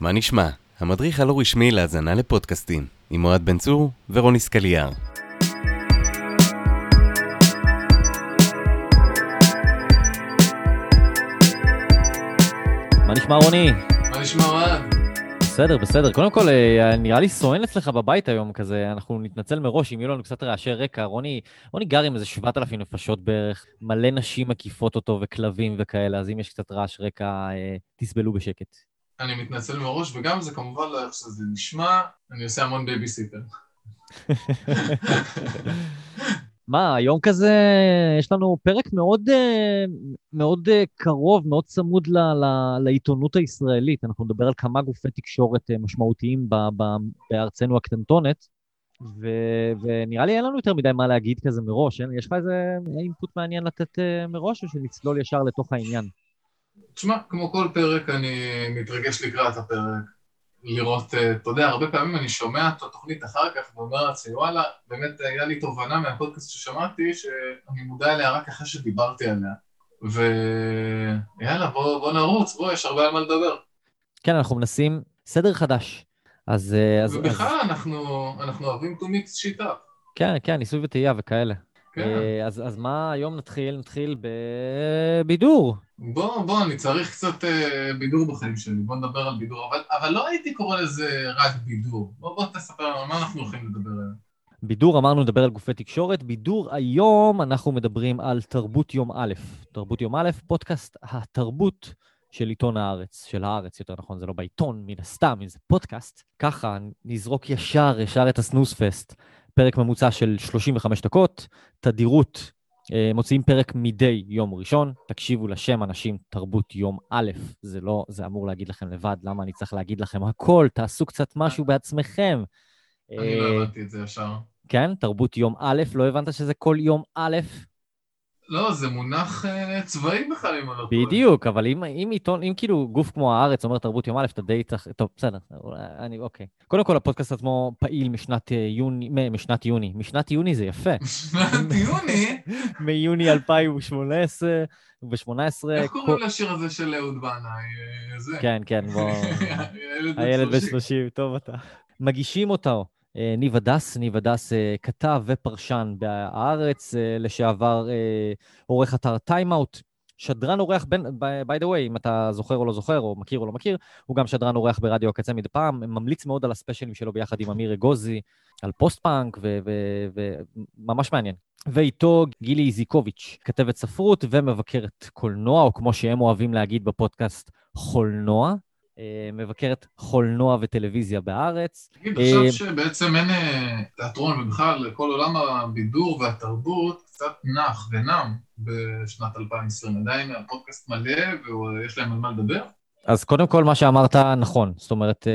מה נשמע? המדריך הלא רשמי להאזנה לפודקאסטים, עם אוהד בן צור ורוני סקליאר. מה נשמע רוני? מה נשמע אוהד? בסדר, בסדר. קודם כל, אה, נראה לי סואן אצלך בבית היום כזה, אנחנו נתנצל מראש אם יהיו לנו קצת רעשי רקע. רוני, רוני גר עם איזה 7,000 נפשות בערך, מלא נשים מקיפות אותו וכלבים וכאלה, אז אם יש קצת רעש רקע, אה, תסבלו בשקט. אני מתנצל מראש, וגם זה כמובן לא איך שזה נשמע, אני עושה המון בייביסיטר. מה, היום כזה, יש לנו פרק מאוד, אה, מאוד אה, קרוב, מאוד צמוד ל, ל, לעיתונות הישראלית. אנחנו נדבר על כמה גופי תקשורת אה, משמעותיים ב, ב, בארצנו הקטנטונת, ו, ונראה לי אין לנו יותר מדי מה להגיד כזה מראש. אין? יש לך איזה אינפוט מעניין לתת מראש, או שנצלול ישר לתוך העניין? תשמע, כמו כל פרק אני מתרגש לקראת הפרק. לראות, אה, אתה יודע, הרבה פעמים אני שומע את התוכנית אחר כך ואומר לעצמי, וואלה, באמת היה לי תובנה מהפודקאסט ששמעתי, שאני מודע אליה רק אחרי שדיברתי עליה. ויאללה, בוא, בוא נרוץ, בוא, יש הרבה על מה לדבר. כן, אנחנו מנסים סדר חדש. אז... אה, אז ובכלל, אז... אנחנו, אנחנו אוהבים to mix שיטה. כן, כן, ניסוי וטעייה וכאלה. כן. אה, אז, אז מה היום נתחיל? נתחיל בבידור. בוא, בוא, אני צריך קצת אה, בידור בחיים שלי, בוא נדבר על בידור, אבל, אבל לא הייתי קורא לזה רק בידור. בוא, בוא תספר לנו על מה אנחנו הולכים לדבר היום. בידור, אמרנו לדבר על גופי תקשורת. בידור היום אנחנו מדברים על תרבות יום א'. תרבות יום א', פודקאסט התרבות של עיתון הארץ, של הארץ, יותר נכון, זה לא בעיתון, מן הסתם, אם זה פודקאסט. ככה, נזרוק ישר, ישר את הסנוס פסט. פרק ממוצע של 35 דקות, תדירות, אה, מוציאים פרק מדי יום ראשון, תקשיבו לשם אנשים תרבות יום א', זה לא, זה אמור להגיד לכם לבד, למה אני צריך להגיד לכם הכל, תעשו קצת משהו בעצמכם. אני לא אה, הבנתי את זה ישר. כן, תרבות יום א', לא הבנת שזה כל יום א'? לא, זה מונח uh, צבאי בכלל, אם אני לא טועה. בדיוק, אבל אם, אם עיתון, אם כאילו גוף כמו הארץ אומר תרבות יום א', אתה די צריך... טוב, בסדר, אני, אוקיי. קודם כל, הפודקאסט עצמו פעיל משנת אה, יוני, משנת יוני. משנת יוני זה יפה. משנת יוני? מיוני 2018 ו-18. איך קוראים לשיר הזה של אהוד בנאי? כן, כן, בוא... הילד בן 30, טוב אתה. מגישים אותו. אה, ניב הדס, ניב הדס אה, כתב ופרשן בהארץ, אה, לשעבר עורך אתר טיימאוט, שדרן אורח, by the way, אם אתה זוכר או לא זוכר, או מכיר או לא מכיר, הוא גם שדרן אורח ברדיו הקצה מדי פעם, ממליץ מאוד על הספיישלים שלו ביחד עם אמיר אגוזי, על פוסט-פאנק, וממש מעניין. ואיתו גילי איזיקוביץ', כתבת ספרות ומבקרת קולנוע, או כמו שהם אוהבים להגיד בפודקאסט, חולנוע. אה, מבקרת חולנוע וטלוויזיה בארץ. תגיד, עכשיו אה, שבעצם אין אה, תיאטרון ובכלל כל עולם הבידור והתרבות קצת נח ונם בשנת 2020, עדיין הפודקאסט מלא ויש להם על מה לדבר? אז קודם כל, מה שאמרת נכון. זאת אומרת,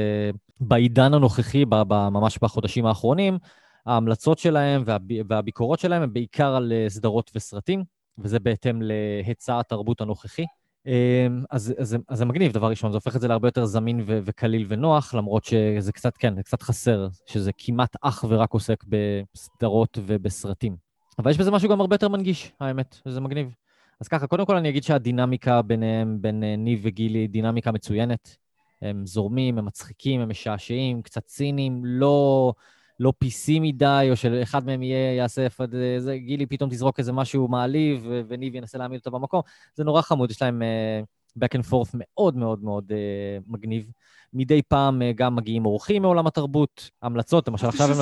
בעידן הנוכחי, ממש בחודשים האחרונים, ההמלצות שלהם והביקורות שלהם הם בעיקר על סדרות וסרטים, וזה בהתאם להיצע התרבות הנוכחי. אמ, אז, אז, אז זה מגניב, דבר ראשון, זה הופך את זה להרבה יותר זמין ו- וקליל ונוח, למרות שזה קצת, כן, זה קצת חסר, שזה כמעט אך ורק עוסק בסדרות ובסרטים. אבל יש בזה משהו גם הרבה יותר מנגיש, האמת, וזה מגניב. אז ככה, קודם כל אני אגיד שהדינמיקה ביניהם, בין אה, ניב וגילי, היא דינמיקה מצוינת. הם זורמים, הם מצחיקים, הם משעשעים, קצת ציניים, לא... לא PC מדי, או שאחד מהם יהיה, יעשה, זה, גילי פתאום תזרוק איזה משהו מעליב, וניב ינסה להעמיד אותו במקום. זה נורא חמוד, יש להם uh, back and forth מאוד מאוד מאוד uh, מגניב. מדי פעם uh, גם מגיעים אורחים מעולם התרבות, המלצות, למשל עכשיו הם...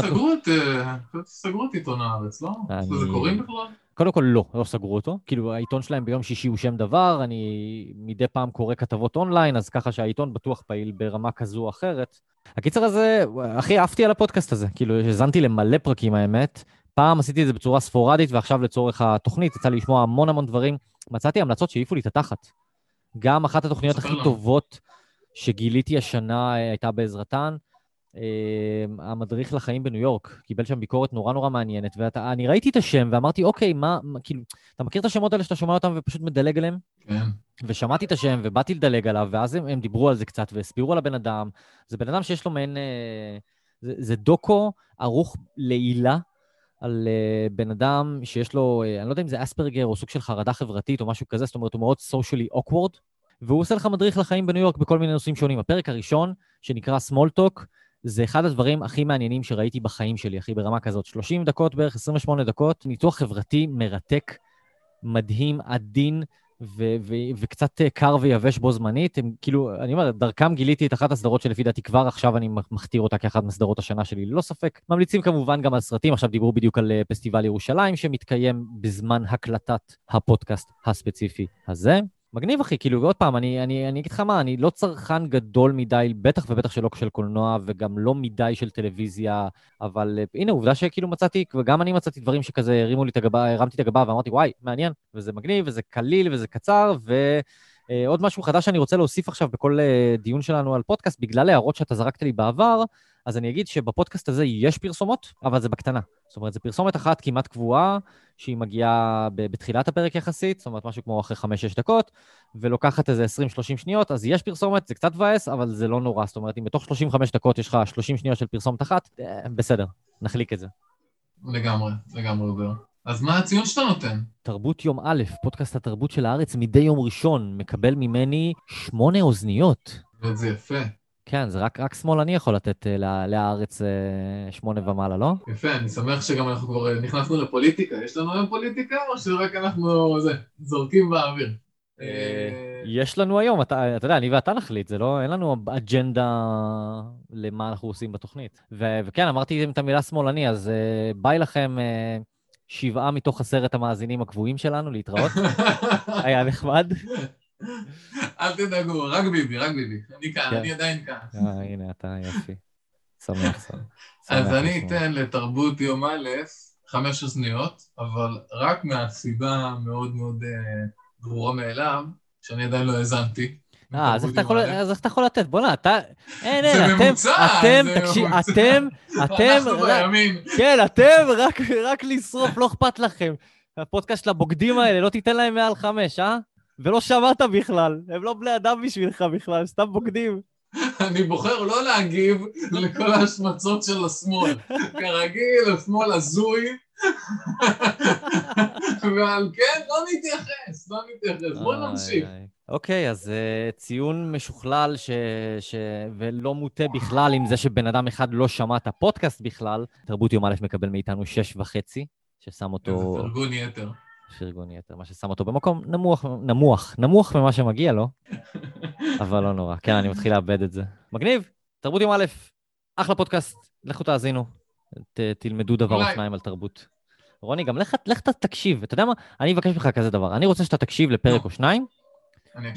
סגרו את עיתון הארץ, לא? זה קוראים בכלל? קודם כל לא, לא סגרו אותו. כאילו העיתון שלהם ביום שישי הוא שם דבר, אני מדי פעם קורא כתבות אונליין, אז ככה שהעיתון בטוח פעיל ברמה כזו או אחרת. הקיצר הזה, הכי עפתי על הפודקאסט הזה, כאילו האזנתי למלא פרקים האמת. פעם עשיתי את זה בצורה ספורדית, ועכשיו לצורך התוכנית, יצא לי לשמוע המון המון דברים. מצאתי המלצות שהעיפו לי את התחת. גם אחת התוכניות הכי טובות שגיליתי השנה הייתה בעזרתן. אמ, המדריך לחיים בניו יורק, קיבל שם ביקורת נורא נורא מעניינת, ואני ראיתי את השם ואמרתי, אוקיי, מה, כאילו, אתה מכיר את השמות האלה שאתה שומע אותם ופשוט מדלג עליהם? כן. ושמעתי את השם ובאתי לדלג עליו, ואז הם, הם דיברו על זה קצת והסבירו על הבן אדם. זה בן אדם שיש לו מעין... אה, זה, זה דוקו ערוך לעילה על אה, בן אדם שיש לו, אה, אני לא יודע אם זה אספרגר או סוג של חרדה חברתית או משהו כזה, זאת אומרת, הוא מאוד socially awkward, והוא עושה לך מדריך לחיים בניו יורק בכל מיני נושאים שונים. הפרק הראשון שנקרא small talk. זה אחד הדברים הכי מעניינים שראיתי בחיים שלי, אחי, ברמה כזאת. 30 דקות בערך, 28 דקות, ניתוח חברתי מרתק, מדהים, עדין, ו- ו- וקצת קר ויבש בו זמנית. הם כאילו, אני אומר, דרכם גיליתי את אחת הסדרות שלפי דעתי כבר עכשיו אני מכתיר אותה כאחת מסדרות השנה שלי, ללא ספק. ממליצים כמובן גם על סרטים, עכשיו דיברו בדיוק על אה, פסטיבל ירושלים שמתקיים בזמן הקלטת הפודקאסט הספציפי הזה. מגניב, אחי, כאילו, ועוד פעם, אני, אני, אני אגיד לך מה, אני לא צרכן גדול מדי, בטח ובטח שלא של קולנוע, וגם לא מדי של טלוויזיה, אבל uh, הנה, עובדה שכאילו מצאתי, וגם אני מצאתי דברים שכזה הרימו לי את הגבה, הרמתי את הגבה ואמרתי, וואי, מעניין, וזה מגניב, וזה קליל, וזה קצר, ועוד uh, משהו חדש שאני רוצה להוסיף עכשיו בכל uh, דיון שלנו על פודקאסט, בגלל הערות שאתה זרקת לי בעבר, אז אני אגיד שבפודקאסט הזה יש פרסומות, אבל זה בקטנה. זאת אומרת, זו פרסומת אחת כמעט קבועה, שהיא מגיעה בתחילת הפרק יחסית, זאת אומרת, משהו כמו אחרי 5-6 דקות, ולוקחת איזה 20-30 שניות, אז יש פרסומת, זה קצת מבאס, אבל זה לא נורא. זאת אומרת, אם בתוך 35 דקות יש לך 30 שניות של פרסומת אחת, אה, בסדר, נחליק את זה. לגמרי, לגמרי עובר. אז מה הציון שאתה נותן? תרבות יום א', פודקאסט התרבות של הארץ מדי יום ראשון, מקבל ממני שמונה אוזניות. וזה יפה. כן, זה רק, רק שמאלני יכול לתת uh, להארץ uh, שמונה ומעלה, לא? יפה, אני שמח שגם אנחנו כבר נכנסנו לפוליטיקה. יש לנו היום פוליטיקה, או שרק אנחנו, זה, זורקים באוויר? אה, יש לנו היום, אתה, אתה יודע, אני ואתה נחליט, זה לא, אין לנו אג'נדה למה אנחנו עושים בתוכנית. ו, וכן, אמרתי את המילה שמאלני, אז uh, ביי לכם uh, שבעה מתוך עשרת המאזינים הקבועים שלנו להתראות. היה נחמד. אל תדאגו, רק ביבי, רק ביבי. אני כאן, כן. אני עדיין כאן. אה, הנה, אתה יופי. שמח, שמח. אז אני אתן לתרבות יום א' חמש אוזניות, אבל רק מהסיבה המאוד מאוד אה, ברורה מאליו, שאני עדיין לא האזנתי. אה, אז איך אתה יכול לתת? בוא'נה, אתה... אין, אין, אתם... זה ממוצע, אתם, תקשיב, אתם, אתם... אנחנו בימין. כן, אתם, רק לשרוף, לא אכפת לכם. הפודקאסט של הבוגדים האלה, לא תיתן להם מעל חמש, אה? ולא שמעת בכלל, הם לא בני אדם בשבילך בכלל, סתם בוגדים. אני בוחר לא להגיב לכל ההשמצות של השמאל. כרגיל, השמאל הזוי, ועל כן לא נתייחס, לא נתייחס. בוא נמשיך. אוקיי, אז uh, ציון משוכלל ש... ש... ולא מוטה בכלל עם זה שבן אדם אחד לא שמע את הפודקאסט בכלל. תרבות יום א' מקבל מאיתנו שש וחצי, ששם אותו... איזה פרגון יתר. פרגון יתר, מה ששם אותו במקום נמוך, נמוך, נמוך ממה שמגיע לו, אבל לא נורא. כן, אני מתחיל לאבד את זה. מגניב, תרבות יום א', אחלה פודקאסט, לכו תאזינו, ת, תלמדו דבר או שניים על תרבות. רוני, גם לך, לך תקשיב, אתה יודע מה? אני אבקש ממך כזה דבר, אני רוצה שאתה תקשיב לפרק או שניים,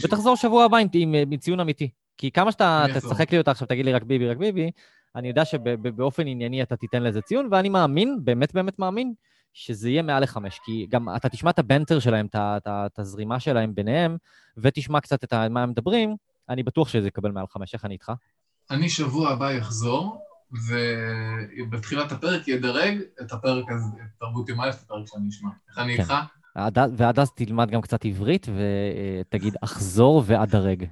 ותחזור שבוע הבא עם, עם, עם ציון אמיתי. כי כמה שאתה תשחק לי אותה עכשיו, תגיד לי רק ביבי, רק ביבי, אני יודע שבאופן ענייני אתה תיתן לזה ציון, ואני מאמין, באמת באמת מאמין, שזה יהיה מעל לחמש, כי גם אתה תשמע את הבנטר שלהם, את הזרימה שלהם ביניהם, ותשמע קצת את מה הם מדברים, אני בטוח שזה יקבל מעל חמש. איך אני איתך? אני שבוע הבא אחזור, ובתחילת הפרק ידרג את הפרק הזה, את תרבות יום א', את הפרק שאני אשמע. איך אני כן. איתך? ועד אז תלמד גם קצת עברית, ותגיד, אחזור ואדרג.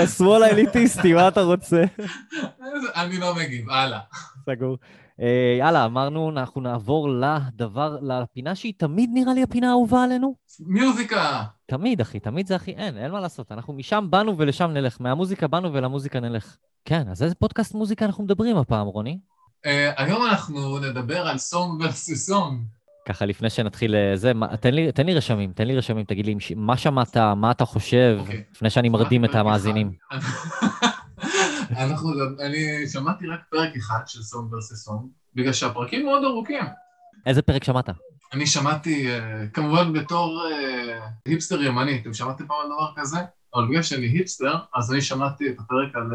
לשמאל האליטיסטי, מה אתה רוצה? אני לא מגיב, הלאה. סגור. אה, יאללה, אמרנו, אנחנו נעבור לדבר, לפינה שהיא תמיד נראה לי הפינה האהובה עלינו. מיוזיקה! תמיד, אחי, תמיד זה הכי... אין, אין מה לעשות. אנחנו משם באנו ולשם נלך. מהמוזיקה באנו ולמוזיקה נלך. כן, אז איזה פודקאסט מוזיקה אנחנו מדברים הפעם, רוני? Uh, היום אנחנו נדבר על סונג ורסי סונג. ככה, לפני שנתחיל אה, זה, מה, תן, לי, תן לי רשמים, תן לי רשמים, תגיד לי מה שמעת, מה אתה חושב, okay. אוקיי. לפני שאני מרדים את המאזינים. אנחנו, אני שמעתי רק פרק אחד של סונג ורסי סונג, בגלל שהפרקים מאוד ארוכים. איזה פרק שמעת? אני שמעתי, אה, כמובן בתור אה, היפסטר ימני, אתם שמעתם פעם על דבר כזה? אבל בגלל שאני היפסטר, אז אני שמעתי את הפרק על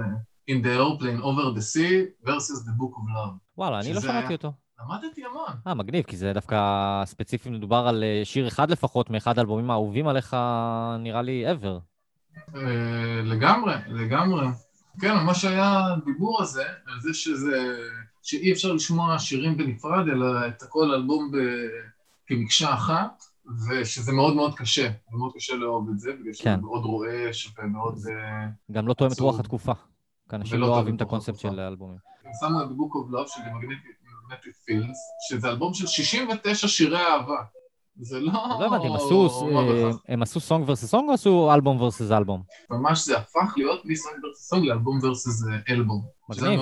In the Airplane Over the Sea versus the Book of Love. וואלה, אני לא שמעתי אותו. למדתי המון. אה, מגניב, כי זה דווקא ספציפי מדובר על אה, שיר אחד לפחות מאחד האלבומים האהובים עליך, נראה לי, ever. אה, לגמרי, לגמרי. כן, מה שהיה דיבור הזה, על זה שזה, שאי אפשר לשמוע שירים בנפרד, אלא את הכל אלבום ב, כמקשה אחת, ושזה מאוד מאוד קשה, מאוד קשה לאהוב את זה, בגלל שזה כן. מאוד רועש ומאוד... אה, גם לא תואם את רוח התקופה. כי אנשים לא אוהבים את הקונספט של האלבומים. שמו את Book of Love של מגנטי פילס, שזה אלבום של 69 שירי אהבה. זה לא... לא הבנתי, הם עשו, song versus song או עשו album versus album? ממש זה הפך להיות מ song versus song ל album versus אה, album. מגניב.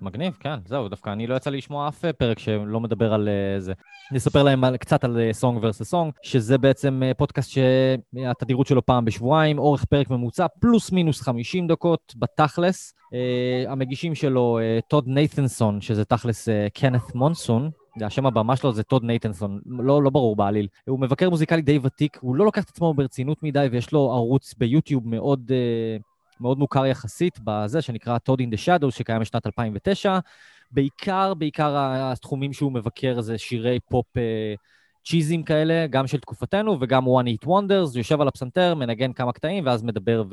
מגניב, כן, זהו, דווקא אני לא יצא לי לשמוע אף אה, פרק שלא מדבר על אה, זה. אני אספר להם על, קצת על Song Versus Song, שזה בעצם פודקאסט שהתדירות שלו פעם בשבועיים, אורך פרק ממוצע פלוס מינוס 50 דקות בתכלס. אה, המגישים שלו, אה, טוד נייתנסון, שזה תכלס אה, קנת מונסון, השם הבמה שלו זה טוד נייתנסון, לא, לא ברור בעליל. הוא מבקר מוזיקלי די ותיק, הוא לא לוקח את עצמו ברצינות מדי, ויש לו ערוץ ביוטיוב מאוד, מאוד מוכר יחסית בזה, שנקרא Todd in the Shadows, שקיים בשנת 2009. בעיקר, בעיקר התחומים שהוא מבקר זה שירי פופ צ'יזים כאלה, גם של תקופתנו וגם One Hit Wonders, יושב על הפסנתר, מנגן כמה קטעים, ואז מדבר,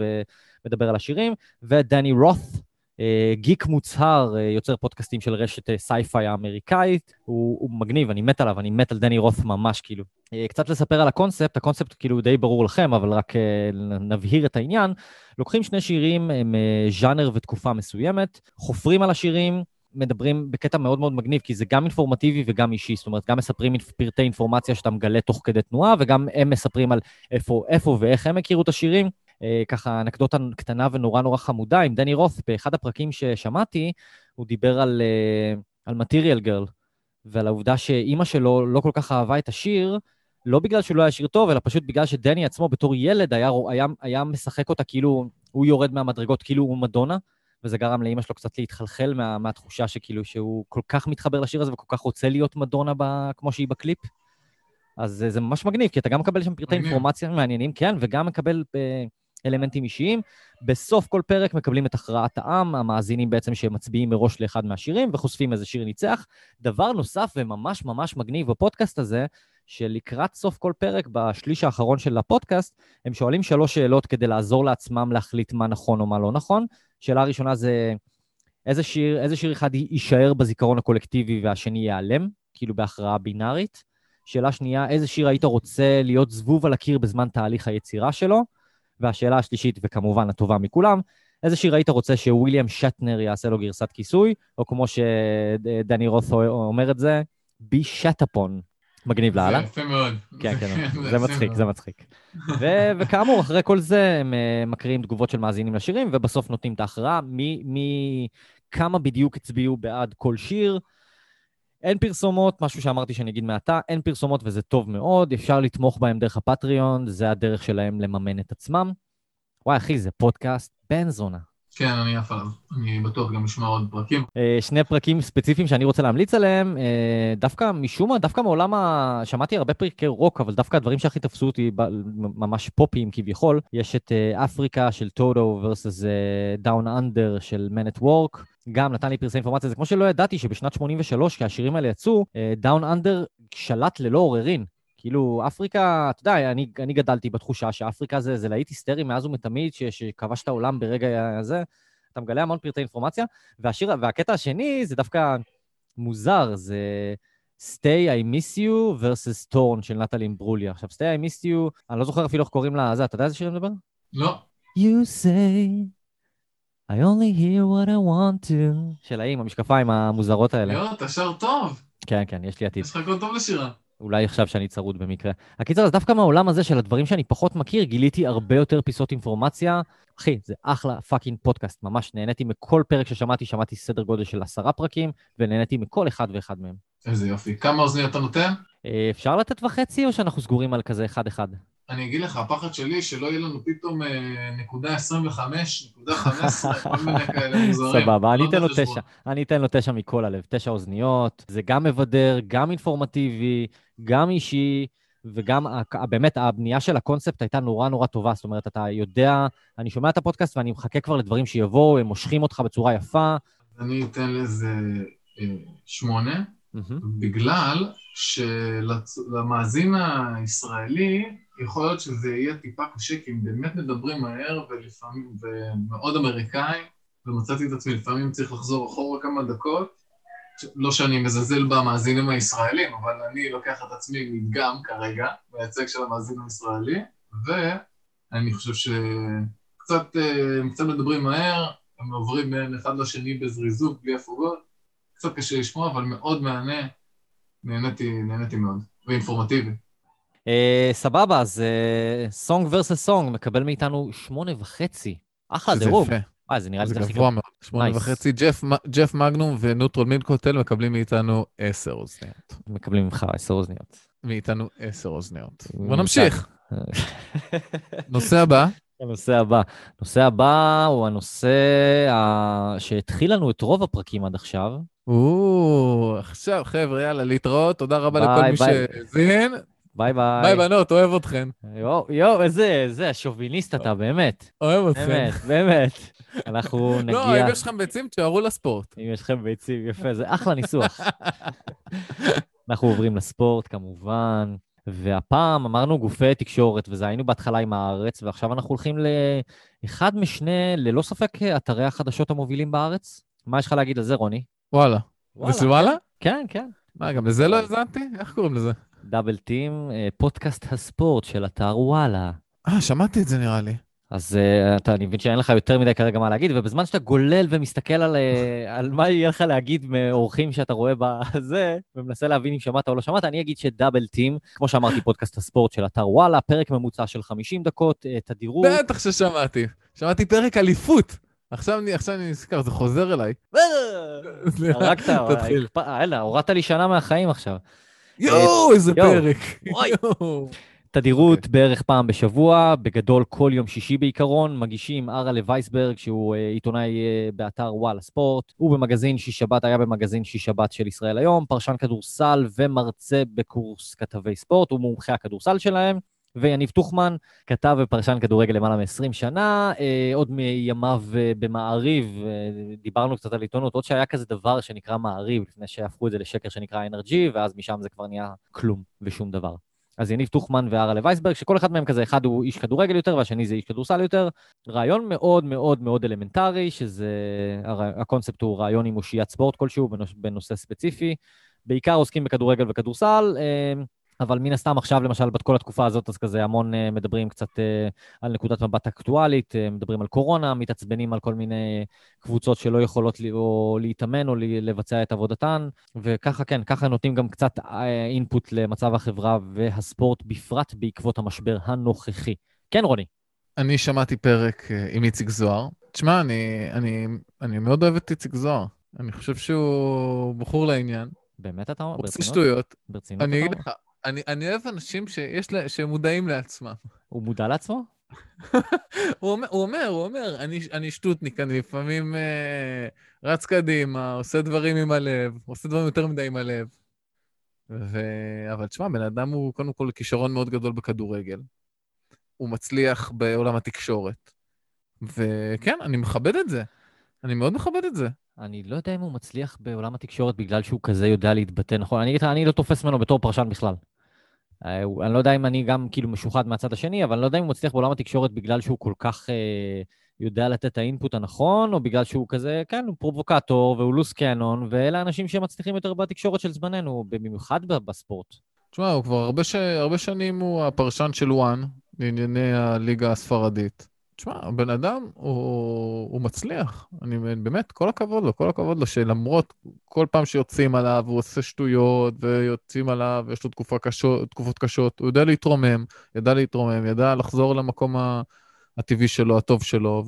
ומדבר על השירים. ודני רות, גיק מוצהר, אה, יוצר פודקאסטים של רשת אה, סייפיי האמריקאית, הוא, הוא מגניב, אני מת עליו, אני מת על דני רות ממש, כאילו. אה, קצת לספר על הקונספט, הקונספט כאילו די ברור לכם, אבל רק אה, נבהיר את העניין. לוקחים שני שירים הם אה, ז'אנר ותקופה מסוימת, חופרים על השירים, מדברים בקטע מאוד מאוד מגניב, כי זה גם אינפורמטיבי וגם אישי, זאת אומרת, גם מספרים פרטי אינפורמציה שאתה מגלה תוך כדי תנועה, וגם הם מספרים על איפה, איפה ואיך הם הכירו את השירים. אה, ככה אנקדוטה קטנה ונורא נורא חמודה, עם דני רות, באחד הפרקים ששמעתי, הוא דיבר על, אה, על מטריאל גרל, ועל העובדה שאימא שלו לא כל כך אהבה את השיר, לא בגלל שהוא לא היה שיר טוב, אלא פשוט בגלל שדני עצמו בתור ילד היה, היה, היה משחק אותה כאילו הוא יורד מהמדרגות, כאילו הוא מדונה, וזה גרם לאימא שלו קצת להתחלחל מה, מהתחושה שכאילו שהוא כל כך מתחבר לשיר הזה וכל כך רוצה להיות מדונה ב, כמו שהיא בקליפ. אז זה, זה ממש מגניב, כי אתה גם מקבל שם פרטי מגניב. אינפורמציה מעניינים, כן, וגם מקבל אה, אלמנטים אישיים. בסוף כל פרק מקבלים את הכרעת העם, המאזינים בעצם שמצביעים מראש לאחד מהשירים וחושפים איזה שיר ניצח. דבר נוסף וממש ממש מגניב בפודקאסט הזה, שלקראת סוף כל פרק, בשליש האחרון של הפודקאסט, הם שואלים שלוש שאלות כדי לעזור לעצמם להחליט מה נכון או מה לא נכון. שאלה ראשונה זה, איזה שיר, איזה שיר אחד יישאר בזיכרון הקולקטיבי והשני ייעלם, כאילו בהכרעה בינארית? שאלה שנייה, איזה שיר היית רוצה להיות זבוב על הקיר בזמן תהליך היצירה שלו? והשאלה השלישית, וכמובן הטובה מכולם, איזה שיר היית רוצה שוויליאם שטנר יעשה לו גרסת כיסוי, או כמו שדני רוס אומר את זה, בי שטאפון. מגניב לאללה. זה יפה מאוד. כן, כן, זה מצחיק. זה מצחיק. וכאמור, אחרי כל זה הם אה, מקריאים תגובות של מאזינים לשירים, ובסוף נותנים את ההכרעה, מי, מי, כמה בדיוק הצביעו בעד כל שיר. אין פרסומות, משהו שאמרתי שאני אגיד מעתה, אין פרסומות וזה טוב מאוד, אפשר לתמוך בהם דרך הפטריון, זה הדרך שלהם לממן את עצמם. וואי, אחי, זה פודקאסט בן זונה. כן, אני עף עליו. אני בטוח גם אשמע עוד פרקים. אה, שני פרקים ספציפיים שאני רוצה להמליץ עליהם, אה, דווקא משום מה, דווקא מעולם ה... שמעתי הרבה פרקי רוק, אבל דווקא הדברים שהכי תפסו אותי, ממש פופיים כביכול, יש את אה, אפריקה של טודו versus Down Under של Men at Work, גם נתן לי פרסי אינפורמציה, זה כמו שלא ידעתי שבשנת 83, כשהשירים האלה יצאו, Down Under שלט ללא עוררין. כאילו, אפריקה, אתה יודע, אני, אני גדלתי בתחושה שאפריקה זה, זה להיט היסטרי מאז ומתמיד, ש- שכבש את העולם ברגע הזה. אתה מגלה המון פרטי אינפורמציה, והשיר, והקטע השני זה דווקא מוזר, זה Stay I Miss You versus Torn של נטלי אימברוליה. עכשיו, Stay I Miss You, אני לא זוכר אפילו איך קוראים לה, זה, אתה יודע איזה שיר אני מדבר? לא. You say, I only hear what I want to. של האם, המשקפיים המוזרות האלה. יואו, אתה שר טוב. כן, כן, יש לי עתיד. יש לך קול טוב לשירה. אולי עכשיו שאני צרוד במקרה. הקיצר, אז דווקא מהעולם הזה של הדברים שאני פחות מכיר, גיליתי הרבה יותר פיסות אינפורמציה. אחי, זה אחלה fucking פודקאסט, ממש נהניתי מכל פרק ששמעתי, שמעתי סדר גודל של עשרה פרקים, ונהניתי מכל אחד ואחד מהם. איזה יופי. כמה אוזניות אתה נותן? אה, אפשר לתת וחצי, או שאנחנו סגורים על כזה אחד-אחד? אני אגיד לך, הפחד שלי שלא יהיה לנו פתאום אה, נקודה 25, נקודה 15, כל מיני כאלה מוזרים. סבבה, אני לא אתן לו בחשבון. תשע. אני אתן לו תשע מכל הלב. תשע אוזניות, זה גם מבדר, גם אינפורמטיבי, גם אישי, וגם באמת הבנייה של הקונספט הייתה נורא נורא טובה. זאת אומרת, אתה יודע, אני שומע את הפודקאסט ואני מחכה כבר לדברים שיבואו, הם מושכים אותך בצורה יפה. אני אתן לזה אה, שמונה. בגלל שלמאזין הישראלי יכול להיות שזה יהיה טיפה קשה, כי הם באמת מדברים מהר ולפעמים, ומאוד אמריקאי, ומצאתי את עצמי לפעמים צריך לחזור אחורה כמה דקות. לא שאני מזלזל במאזינים הישראלים, אבל אני לוקח את עצמי מדגם כרגע, מייצג של המאזין הישראלי, ואני חושב שקצת הם קצת מדברים מהר, הם עוברים בין אחד לשני בזריזות, בלי הפוגות. קצת קשה לשמוע, אבל מאוד מהנה, נהניתי, נהניתי מאוד, ואינפורמטיבי. אה, סבבה, אז Song Versus Song מקבל מאיתנו שמונה וחצי. אחלה דירוג. אה, זה נראה לי זה זה הכי גבוה. מאוד. שמונה Nice. וחצי. ג'ף ג'ף מגנום ו Neutral Milk Hotel מקבלים מאיתנו עשר אוזניות. מקבלים ממך עשר אוזניות. מאיתנו עשר אוזניות. בוא נמשיך. נושא הבא. הנושא הבא. הנושא הבא הוא הנושא. שהתחיל לנו את רוב הפרקים עד עכשיו. או, עכשיו, חבר'ה, יאללה, להתראות. תודה רבה ביי, לכל מי ביי. שהאזין. ביי ביי. ביי, בנות, אוהב אתכן. יואו, יואו, איזה, איזה השוביניסט אתה, באמת. אוהב אתכן. באמת, באמת. אנחנו לא, נגיע... אם יש לכם ביצים, תשארו לספורט. אם יש לכם ביצים, יפה, זה אחלה ניסוח. אנחנו עוברים לספורט, כמובן, והפעם אמרנו גופי תקשורת, וזה היינו בהתחלה עם הארץ, ועכשיו אנחנו הולכים לאחד משני, ללא ספק, אתרי החדשות המובילים בארץ. מה יש לך להגיד על זה, רוני? וואלה. זה וואלה? כן, כן. מה, גם לזה לא האזנתי? איך קוראים לזה? דאבל טים, אה, פודקאסט הספורט של אתר וואלה. אה, שמעתי את זה נראה לי. אז uh, אתה, אני מבין שאין לך יותר מדי כרגע מה להגיד, ובזמן שאתה גולל ומסתכל על, uh, על מה יהיה לך להגיד מאורחים שאתה רואה בזה, ומנסה להבין אם שמעת או לא שמעת, אני אגיד שדאבל טים, כמו שאמרתי, פודקאסט הספורט של אתר וואלה, פרק ממוצע של 50 דקות, תדירות. בטח ששמעתי. שמעתי פרק אליפות. עכשיו אני עכשיו אני נזכר, זה חוזר אליי. הרגת, תתחיל. הורדת לי שנה מהחיים עכשיו. יואו, איזה. פרק. תדירות אוקיי. בערך פעם בשבוע, בגדול כל יום שישי בעיקרון, מגישים ארלה וייסברג, שהוא אה, עיתונאי אה, באתר וואלה ספורט, הוא במגזין שיש שבת, היה במגזין שיש שבת של ישראל היום, פרשן כדורסל ומרצה בקורס כתבי ספורט, הוא מומחה הכדורסל שלהם. ויניב טוחמן, כתב ופרשן כדורגל למעלה מ-20 שנה, אה, עוד מימיו אה, במעריב, אה, דיברנו קצת על עיתונות, עוד שהיה כזה דבר שנקרא מעריב, לפני שהפכו את זה לשקר שנקרא NRG, ואז משם זה כבר נהיה כלום ושום דבר. אז יניב טוחמן והרלה וייסברג, שכל אחד מהם כזה, אחד הוא איש כדורגל יותר והשני זה איש כדורסל יותר. רעיון מאוד מאוד מאוד אלמנטרי, שזה, הקונספט הוא רעיון עם אושיית ספורט כלשהו בנוש, בנושא ספציפי. בעיקר עוסקים בכדורגל וכדורסל, אבל מן הסתם עכשיו, למשל, בכל התקופה הזאת, אז כזה המון אה, מדברים קצת אה, על נקודת מבט אקטואלית, אה, מדברים על קורונה, מתעצבנים על כל מיני קבוצות שלא יכולות לי, או להתאמן או לי, לבצע את עבודתן, וככה, כן, ככה נותנים גם קצת אינפוט למצב החברה והספורט, בפרט בעקבות המשבר הנוכחי. כן, רוני. אני שמעתי פרק אה, עם איציק זוהר. תשמע, אני, אני, אני מאוד אוהב את איציק זוהר. אני חושב שהוא בחור לעניין, באמת אתה אומר? הוא עושה ברצינות? שטויות. ברצינות אני אגיד? לך, אני, אני אוהב אנשים שיש לה, שמודעים לעצמם. הוא מודע לעצמו? הוא אומר, הוא אומר, הוא אומר, אני, אני שטותניק, אני לפעמים אה, רץ קדימה, עושה דברים עם הלב, עושה דברים יותר מדי עם הלב. ו... אבל תשמע, בן אדם הוא קודם כל כישרון מאוד גדול בכדורגל. הוא מצליח בעולם התקשורת. וכן, אני מכבד את זה. אני מאוד מכבד את זה. אני לא יודע אם הוא מצליח בעולם התקשורת בגלל שהוא כזה יודע להתבטא נכון. אני אני לא תופס ממנו בתור פרשן בכלל. אה, אני לא יודע אם אני גם כאילו משוחד מהצד השני, אבל אני לא יודע אם הוא מצליח בעולם התקשורת בגלל שהוא כל כך אה, יודע לתת את האינפוט הנכון, או בגלל שהוא כזה, כן, הוא פרובוקטור והוא loose cannon, ואלה האנשים שמצליחים יותר בתקשורת של זמננו, במיוחד בספורט. תשמע, הוא כבר הרבה, ש... הרבה שנים הוא הפרשן של וואן לענייני הליגה הספרדית. תשמע, הבן אדם, הוא, הוא מצליח. אני באמת, כל הכבוד לו, כל הכבוד לו, שלמרות כל פעם שיוצאים עליו, הוא עושה שטויות, ויוצאים עליו, יש לו תקופה קשות, תקופות קשות, הוא יודע להתרומם, ידע להתרומם, ידע לחזור למקום ה- הטבעי שלו, הטוב שלו,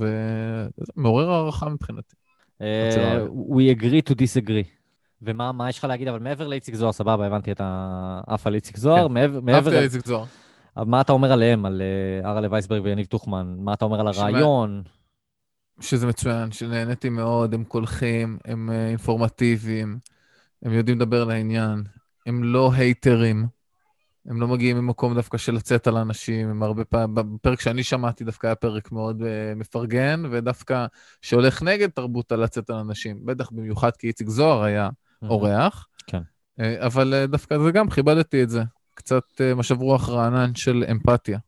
ומעורר הערכה מבחינתי. אה. We agree to disagree. ומה מה יש לך להגיד, אבל מעבר לאיציק זוהר, סבבה, הבנתי את העף על איציק זוהר, כן. מעבר... את איציק זוהר. מה אתה אומר עליהם, על אה, ארלה וייסברג ויניב טוחמן? מה אתה אומר על הרעיון? שזה מצוין, שנהניתי מאוד, הם קולחים, הם אה, אינפורמטיביים, הם יודעים לדבר לעניין, הם לא הייטרים, הם לא מגיעים ממקום דווקא של לצאת על אנשים, הם הרבה פעמים, בפרק שאני שמעתי דווקא היה פרק מאוד uh, מפרגן, ודווקא שהולך נגד תרבות הלצאת על אנשים, בטח במיוחד כי איציק זוהר היה אורח. כן. אה, אבל אה, דווקא זה גם, כיבדתי את זה. קצת אה, משב רוח רענן של אמפתיה.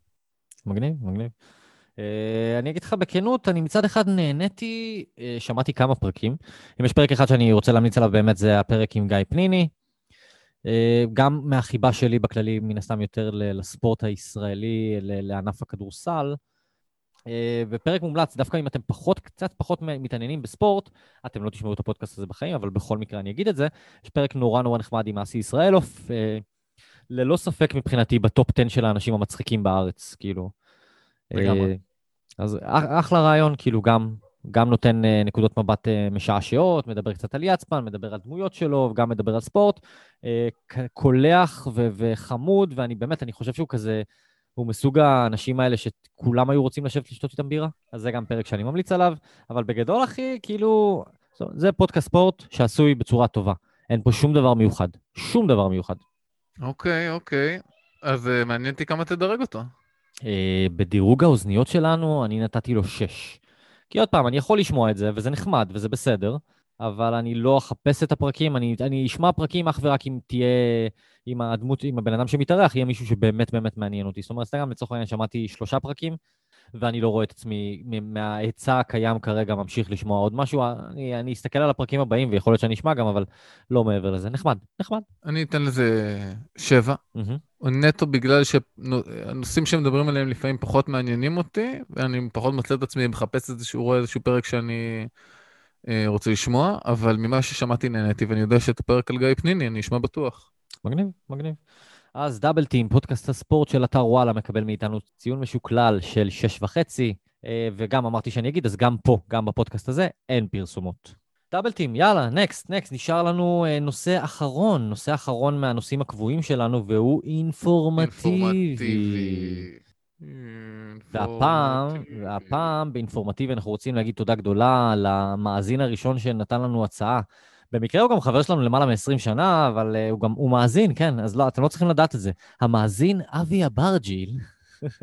מגניב, מגניב. Uh, אני אגיד לך בכנות, אני מצד אחד נהניתי, uh, שמעתי כמה פרקים. אם יש פרק אחד שאני רוצה להמליץ עליו באמת, זה הפרק עם גיא פניני. Uh, גם מהחיבה שלי בכללי, מן הסתם יותר לספורט הישראלי, לענף הכדורסל. ופרק מומלץ, דווקא אם אתם פחות, קצת פחות מתעניינים בספורט, אתם לא תשמעו את הפודקאסט הזה בחיים, אבל בכל מקרה אני אגיד את זה. יש פרק נורא נורא נחמד עם אסי ישראלוף. ללא ספק מבחינתי בטופ 10 של האנשים המצחיקים בארץ, כאילו. לגמרי. אה, אז אח- אחלה רעיון, כאילו גם, גם נותן אה, נקודות מבט אה, משעשעות, מדבר קצת על יצפן, מדבר על דמויות שלו, וגם מדבר על ספורט. קולח ו- וחמוד, ואני באמת, אני חושב שהוא כזה, הוא מסוג האנשים האלה שכולם היו רוצים לשבת לשתות איתם בירה, אז זה גם פרק שאני ממליץ עליו, אבל בגדול, אחי, כאילו, זה פודקאסט ספורט שעשוי בצורה טובה. אין פה שום דבר מיוחד, שום דבר מיוחד. אוקיי, אוקיי. אז אה, מעניין אותי כמה תדרג אותו. אה, בדירוג האוזניות שלנו, אני נתתי לו שש. כי עוד פעם, אני יכול לשמוע את זה, וזה נחמד, וזה בסדר, אבל אני לא אחפש את הפרקים, אני, אני אשמע פרקים אך ורק אם תהיה, אם הדמות, אם הבן אדם שמתארח יהיה מישהו שבאמת באמת מעניין אותי. זאת אומרת, סתם לצורך העניין שמעתי שלושה פרקים, ואני לא רואה את עצמי מההיצע הקיים כרגע ממשיך לשמוע עוד משהו. אני, אני אסתכל על הפרקים הבאים, ויכול להיות שאני אשמע גם, אבל לא מעבר לזה. נחמד, נחמד. אני אתן לזה שבע. מהמם. נטו בגלל שהנושאים שמדברים עליהם לפעמים פחות מעניינים אותי, ואני פחות מוצא את עצמי מחפש איזשהו, רואה איזשהו פרק שאני אה, רוצה לשמוע, אבל ממה ששמעתי נהניתי, ואני יודע שאת הפרק על גיא פניני אני אשמע בטוח. מגניב, מגניב. אז דאבל טים, פודקאסט הספורט של אתר וואלה, מקבל מאיתנו ציון משוקלל של שש וחצי, אה, וגם אמרתי שאני אגיד, אז גם פה, גם בפודקאסט הזה, אין פרסומות. דאבל טים, יאללה, נקסט, נקסט, נשאר לנו אה, נושא אחרון, נושא אחרון מהנושאים הקבועים שלנו, והוא אינפורמטיבי. והפעם. והפעם באינפורמטיבי אנחנו רוצים להגיד תודה גדולה למאזין הראשון שנתן לנו הצעה. במקרה הוא גם חבר שלנו למעלה מ-20 שנה, אבל uh, הוא גם, הוא מאזין, כן, אז לא, אתם לא צריכים לדעת את זה. המאזין אבי אברג'יל,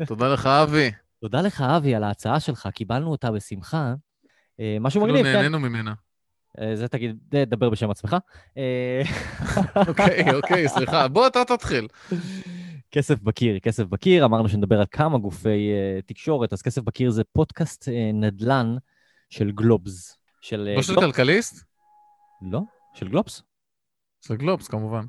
תודה לך, אבי. תודה לך אבי על ההצעה שלך, קיבלנו אותה בשמחה. Uh, משהו אפילו מגניב, כן. נהנינו ממנה. Uh, זה תגיד, דבר בשם עצמך. אוקיי, אוקיי, סליחה. בוא, אתה תתחיל. כסף בקיר, כסף בקיר, אמרנו שנדבר על כמה גופי uh, תקשורת, אז כסף בקיר זה פודקאסט uh, נדל"ן של גלובס. של... לא של? כלכליסט? לא, של גלובס. של גלובס, כמובן.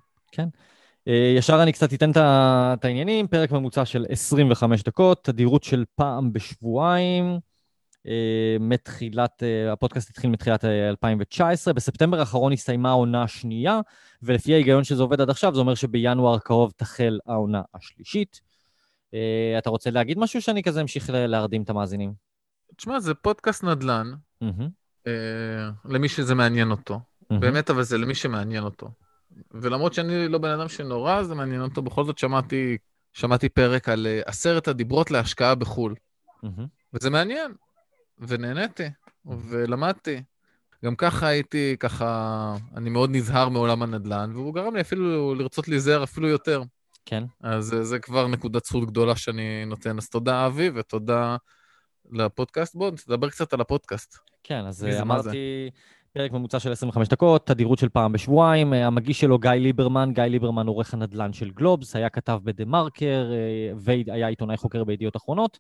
אה, ישר אני קצת אתן את העניינים, פרק ממוצע של 25 דקות, תדירות של פעם בשבועיים. אה, מתחילת, אה, הפודקאסט התחיל מתחילת אה, 2019, בספטמבר האחרון הסתיימה העונה השנייה, ולפי ההיגיון שזה עובד עד עכשיו, זה אומר שבינואר הקרוב תחל העונה השלישית. אתה רוצה להגיד משהו שאני כזה אמשיך להרדים את המאזינים? תשמע, זה פודקאסט נדל"ן, אה, למי שזה מעניין אותו. באמת, אבל זה למי שמעניין אותו. ולמרות שאני לא בן אדם שנורא זה מעניין אותו, בכל זאת שמעתי, שמעתי פרק על אה, עשרת הדיברות להשקעה בחו"ל. וזה מעניין, ונהניתי, ולמדתי. גם ככה הייתי, ככה, אני מאוד נזהר מעולם הנדל"ן, והוא גרם לי אפילו לרצות להיזהר אפילו יותר. כן. אז אה, זה כבר נקודת זכות גדולה שאני נותן. אז תודה, אבי, ותודה לפודקאסט. בואו נדבר קצת על הפודקאסט. כן, אז אה? אמרתי, פרק ממוצע של 25 דקות, תדירות של פעם בשבועיים. אה, המגיש שלו גיא ליברמן, גיא ליברמן עורך הנדל"ן של גלובס, היה כתב בדה מרקר אה, והיה עיתונאי חוקר בידיעות אחרונות.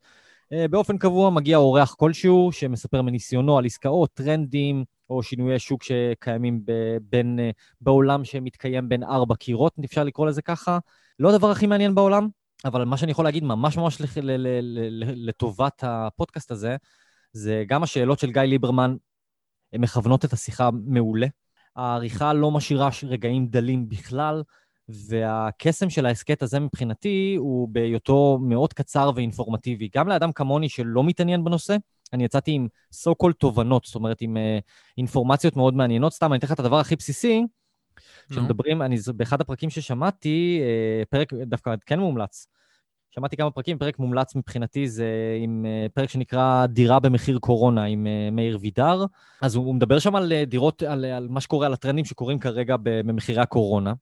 אה, באופן קבוע מגיע אורח כלשהו שמספר מניסיונו על עסקאות, טרנדים או שינויי שוק שקיימים ב- בין, בעולם שמתקיים בין ארבע קירות, אפשר לקרוא לזה ככה. לא הדבר הכי מעניין בעולם, אבל מה שאני יכול להגיד ממש ממש לטובת הפודקאסט הזה, זה גם השאלות של גיא ליברמן הן מכוונות את השיחה מעולה. העריכה לא משאירה רגעים דלים בכלל, והקסם של ההסכת הזה מבחינתי הוא בהיותו מאוד קצר ואינפורמטיבי. גם לאדם כמוני שלא מתעניין בנושא, אני יצאתי עם so called תובנות, זאת אומרת עם uh, אינפורמציות מאוד מעניינות. סתם, אני אתן לך את הדבר הכי בסיסי, נו. כשמדברים, אני, באחד הפרקים ששמעתי, אה, פרק דווקא כן מומלץ. שמעתי כמה פרקים, פרק מומלץ מבחינתי זה עם אה, פרק שנקרא דירה במחיר קורונה עם אה, מאיר וידר. אז הוא, מדבר שם על אה, דירות, על, על מה שקורה, על הטרנדים שקורים כרגע במחירי הקורונה.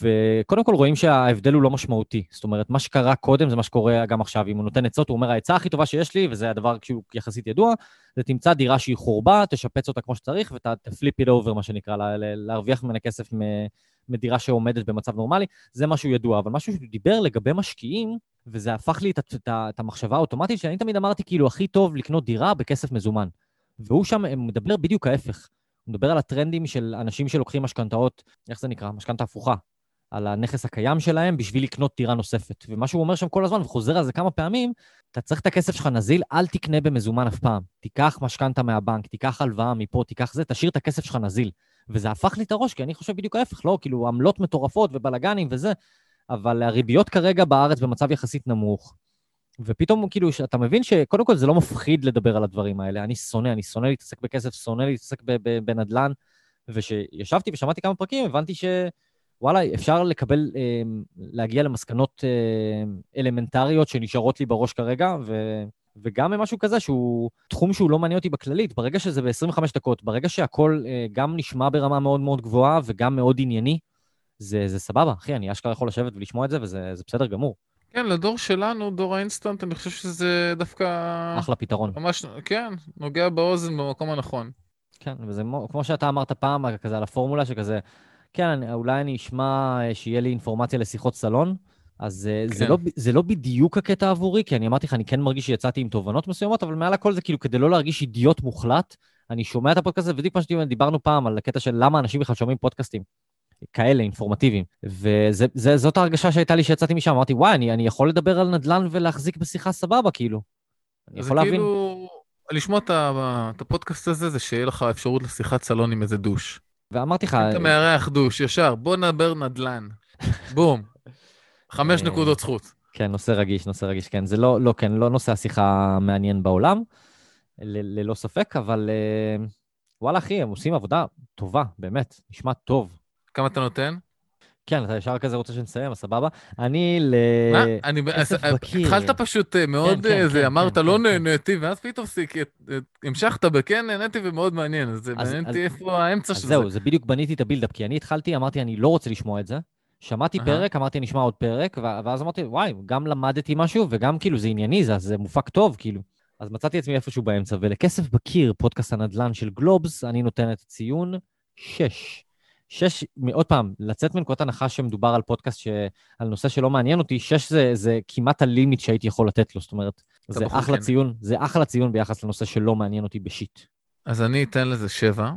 וקודם כל רואים שההבדל הוא לא משמעותי. זאת אומרת, מה שקרה קודם זה מה שקורה גם עכשיו. אם הוא נותן עצות, הוא אומר, העצה הכי טובה שיש לי, וזה הדבר שהוא יחסית ידוע, זה תמצא דירה שהיא חורבה, תשפץ אותה כמו שצריך, ותפליפ it over, מה שנקרא, לה- לה- להרוויח ממנה כסף מדירה שעומדת במצב נורמלי, זה משהו ידוע. אבל משהו שהוא דיבר לגבי משקיעים, וזה הפך לי את, את, את, את המחשבה האוטומטית, שאני תמיד אמרתי, כאילו, הכי טוב לקנות דירה בכסף מזומן. והוא שם מדבר בדיוק ההפך. הוא מדבר על הטרנדים של אנשים שלוקחים משכנתאות, איך זה נקרא? משכנתה הפוכה. על הנכס הקיים שלהם בשביל לקנות דירה נוספת. ומה שהוא אומר שם כל הזמן, וחוזר על זה כמה פעמים, אתה צריך את הכסף שלך נזיל, אל תקנה במזומן אף פעם. תיקח משכנתה מהבנק, תיקח הלוואה מפה, תיקח זה, תשאיר את הכסף שלך נזיל. וזה הפך לי את הראש, כי אני חושב בדיוק ההפך, לא, כאילו, עמלות מטורפות ובלאגנים וזה, אבל הריביות כרגע בארץ במצב יחסית נמוך. ופתאום כאילו אתה מבין שקודם כל זה לא מפחיד לדבר על הדברים האלה. אני שונא, אני שונא להתעסק בכסף, שונא להתעסק בנדל"ן. וכשישבתי ושמעתי כמה פרקים, הבנתי שוואלה, אפשר לקבל, אה, להגיע למסקנות אה, אלמנטריות שנשארות לי בראש כרגע, ו... וגם משהו כזה שהוא תחום שהוא לא מעניין אותי בכללית. ברגע שזה ב-25 דקות, ברגע שהכל אה, גם נשמע ברמה מאוד מאוד גבוהה וגם מאוד ענייני, זה, זה סבבה, אחי, אני אשכרה יכול לשבת ולשמוע את זה, וזה בסדר גמור. כן, לדור שלנו, דור האינסטנט, אני חושב שזה דווקא... אחלה פתרון. ממש, כן, נוגע באוזן במקום הנכון. כן, וזה כמו שאתה אמרת פעם, כזה על הפורמולה, שכזה, כן, אולי אני אשמע אה, שיהיה לי אינפורמציה לשיחות סלון, אז אה, כן. זה, לא, זה לא בדיוק הקטע עבורי, כי אני אמרתי לך, אני כן מרגיש שיצאתי עם תובנות מסוימות, אבל מעל הכל זה כאילו כדי לא להרגיש אידיוט מוחלט, אני שומע את הפודקאסט הזה, ובדיוק מה שדיברנו פעם על הקטע של למה אנשים בכלל שומעים פודקאסטים. כאלה, אינפורמטיביים. וזאת ההרגשה שהייתה לי שיצאתי משם, אמרתי, וואי, אני, אני יכול לדבר על נדל"ן ולהחזיק בשיחה סבבה, כאילו. אני יכול להבין. כאילו, לשמוע את הפודקאסט הזה, זה שיהיה לך אפשרות לשיחת סלון עם איזה דוש. ואמרתי לך... אתה מארח דוש, ישר, בוא נדבר נדל"ן. בום. חמש אה, נקודות זכות. כן, נושא רגיש, נושא רגיש, כן. זה לא, לא, כן, לא נושא השיחה המעניין בעולם, ללא ספק, אבל אה, וואלה, אחי, הם עושים עבודה טובה, באמת, נשמע טוב. כמה אתה נותן? כן, אתה ישר כזה רוצה שנסיים, סבבה. אני ל... מה? אני... התחלת פשוט אה, מאוד, כן, כן, זה, כן, אמרת לא נהניתי, ואז פתאום המשכת בכן נהניתי ומאוד מעניין, אז מעניין אותי איפה האמצע של זה. זהו, זה בדיוק בניתי את ה buildup, כי אני התחלתי, אמרתי, אני לא רוצה לשמוע את זה. שמעתי פרק, אמרתי, נשמע עוד פרק, ואז אמרתי, וואי, גם למדתי משהו, וגם כאילו זה ענייני, זה מופק טוב, כאילו. אז מצאתי עצמי איפשהו באמצע, ולכסף בקיר, פודקאסט הנדל"ן של גלובס, אני נותן את הציון 6. שש, עוד פעם, לצאת מנקודת הנחה שמדובר על פודקאסט ש... על נושא שלא מעניין אותי, שש זה, זה כמעט הלימיט שהייתי יכול לתת לו, זאת אומרת, זה אחלה כן. ציון, זה אחלה ציון ביחס לנושא שלא מעניין אותי בשיט. אז אני אתן לזה שבע.